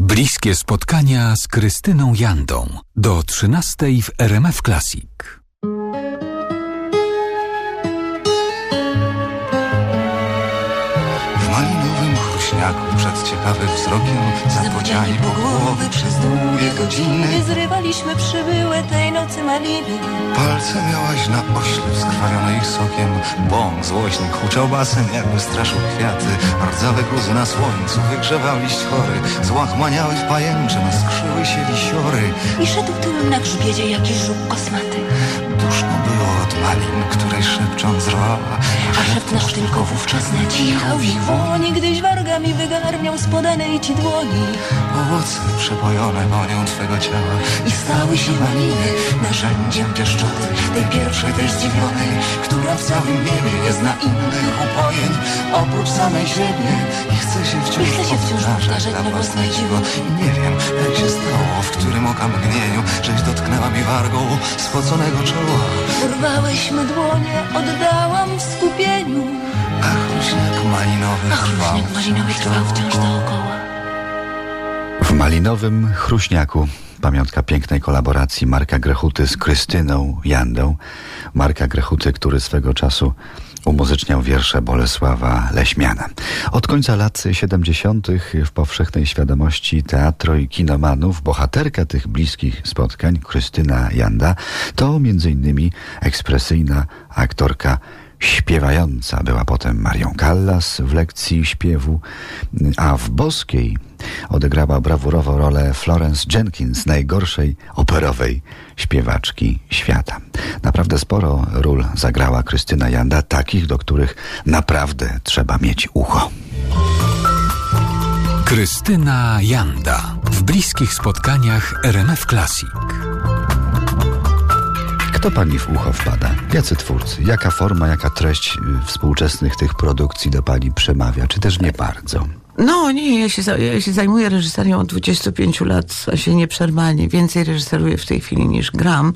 Bliskie spotkania z Krystyną Jandą. Do 13 w RMF Classic. Chruśniaku przed ciekawym wzrokiem Zapodziani po głowy przez długie godziny. Gdy zrywaliśmy przybyłe tej nocy maliny Palce miałaś na ośle skrwawionej sokiem. Bąk złośny huczał basem jakby straszył kwiaty. Rdzawe guzy na słońcu wygrzewał liść chory Złachmaniały w pajęczym skrzyły się wisiory. I szedł tyłem na grzbiedzie jakiś żuk kosmaty od malin, której szepcząc rwała A szept nasz tylko wówczas nacichał w ich woni Gdyś wargami wygarniał z podanej ci dłoni. Owoce przepojone wonią twego ciała I stały się maliny narzędziem pieszczoty Tej pierwszej, tej zdziwionej Która w całym niebie nie zna innych upojeń Oprócz samej siebie I chce się wciąż, chce się wciąż powtarzać na na własne własne dziwo I nie wiem, jak się stało, w którym okamgnieniu Żeś dotknęła mi wargą spoconego czoła Urwałyśmy dłonie, oddałam w skupieniu. A chruśniak malinowy A trwał chruśniak malinowy trwał wciąż dookoła. W malinowym chruśniaku pamiątka pięknej kolaboracji Marka Grechuty z Krystyną Jandą. Marka Grechuty, który swego czasu umuzyczniał wiersze Bolesława Leśmiana. Od końca lat 70. w powszechnej świadomości teatro i kinomanów bohaterka tych bliskich spotkań, Krystyna Janda, to innymi ekspresyjna aktorka śpiewająca. Była potem Marią Callas w lekcji śpiewu, a w Boskiej odegrała brawurowo rolę Florence Jenkins, najgorszej operowej śpiewaczki świata. Naprawdę sporo ról zagrała Krystyna Janda, takich, do których naprawdę trzeba mieć ucho. Krystyna Janda. W bliskich spotkaniach RMF Classic. Kto pani w ucho wpada? Jacy twórcy? Jaka forma, jaka treść y, współczesnych tych produkcji do pani przemawia? Czy też nie bardzo? No nie, ja się, ja się zajmuję reżyserią od 25 lat, a się nieprzerwanie. Więcej reżyseruję w tej chwili niż gram,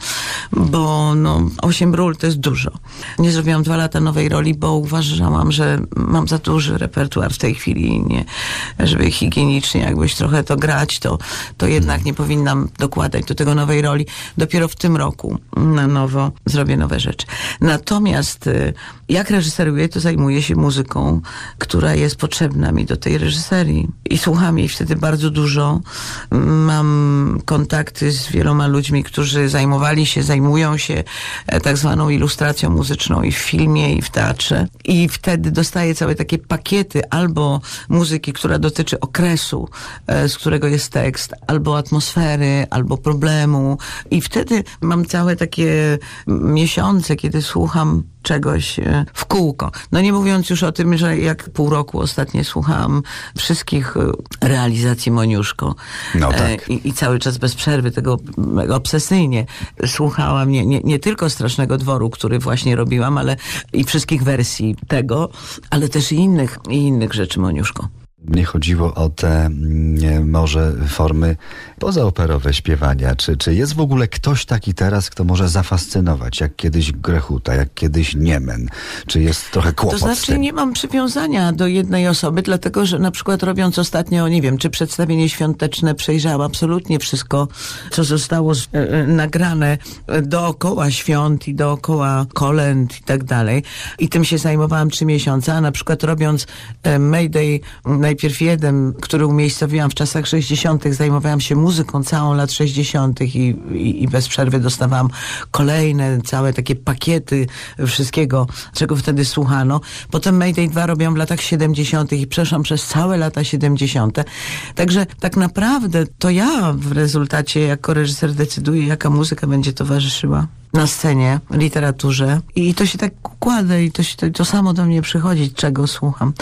bo no, 8 ról to jest dużo. Nie zrobiłam dwa lata nowej roli, bo uważałam, że mam za duży repertuar w tej chwili nie, żeby higienicznie jakbyś trochę to grać, to, to jednak nie powinnam dokładać do tego nowej roli. Dopiero w tym roku na nowo zrobię nowe rzeczy. Natomiast y, jak reżyseruję, to zajmuję się muzyką, która jest potrzebna mi do tej reżyserii Jessari. I słucham jej wtedy bardzo dużo. Mam kontakty z wieloma ludźmi, którzy zajmowali się, zajmują się e, tak zwaną ilustracją muzyczną i w filmie, i w teatrze. I wtedy dostaję całe takie pakiety albo muzyki, która dotyczy okresu, e, z którego jest tekst, albo atmosfery, albo problemu. I wtedy mam całe takie miesiące, kiedy słucham czegoś e, w kółko. No nie mówiąc już o tym, że jak pół roku ostatnio słuchałam wszystkich realizacji Moniuszko. No E, tak. I, I cały czas bez przerwy tego obsesyjnie słuchałam nie, nie, nie tylko Strasznego Dworu, który właśnie robiłam, ale i wszystkich wersji tego, ale też i innych, i innych rzeczy Moniuszko. Mnie chodziło o te mm, może formy pozaoperowe śpiewania. Czy, czy jest w ogóle ktoś taki teraz, kto może zafascynować, jak kiedyś Grechuta, jak kiedyś Niemen? Czy jest trochę kłopot To znaczy nie mam przywiązania do jednej osoby, dlatego że na przykład robiąc ostatnio, nie wiem, czy przedstawienie świąteczne przejrzałam absolutnie wszystko, co zostało e, e, nagrane e, dookoła świąt i dookoła kolęd i tak dalej. I tym się zajmowałam trzy miesiące, a na przykład robiąc e, Mayday najpierw jeden, który umiejscowiłam w czasach 60., zajmowałam się muzyką całą lat 60. I, i, i bez przerwy dostawałam kolejne całe takie pakiety wszystkiego, czego wtedy słuchano. Potem Mayday 2 robiłam w latach 70. i przeszłam przez całe lata 70. Także tak naprawdę to ja w rezultacie jako reżyser decyduję, jaka muzyka będzie towarzyszyła. Na scenie, literaturze i to się tak układa i to, się, to, to samo do mnie przychodzi, czego słucham.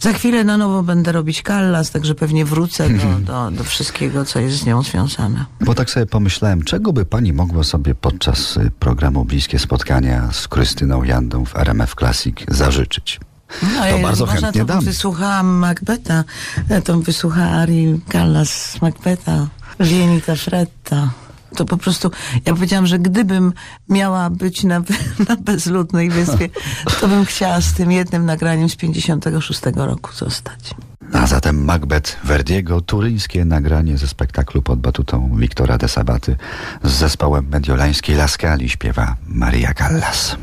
Za chwilę na nowo będę robić Kallas, także pewnie wrócę do, do, do wszystkiego, co jest z nią związane. Bo tak sobie pomyślałem, czego by pani mogła sobie podczas y, programu Bliskie Spotkania z Krystyną Jandą w RMF Classic zażyczyć? No, To bardzo można, chętnie to dam. Wysłuchałam Macbeta, e, to wysłuchała Ari Callas z Macbeta, Lienita Fretta. To po prostu, ja powiedziałam, że gdybym miała być na, na bezludnej wyspie, to bym chciała z tym jednym nagraniem z 56 roku zostać. A zatem Macbeth Verdiego, turyńskie nagranie ze spektaklu pod batutą Wiktora de Sabaty z zespołem mediolańskiej Laskali śpiewa Maria Callas.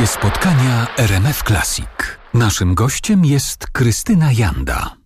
Bliskie spotkania RMF Classic. Naszym gościem jest Krystyna Janda.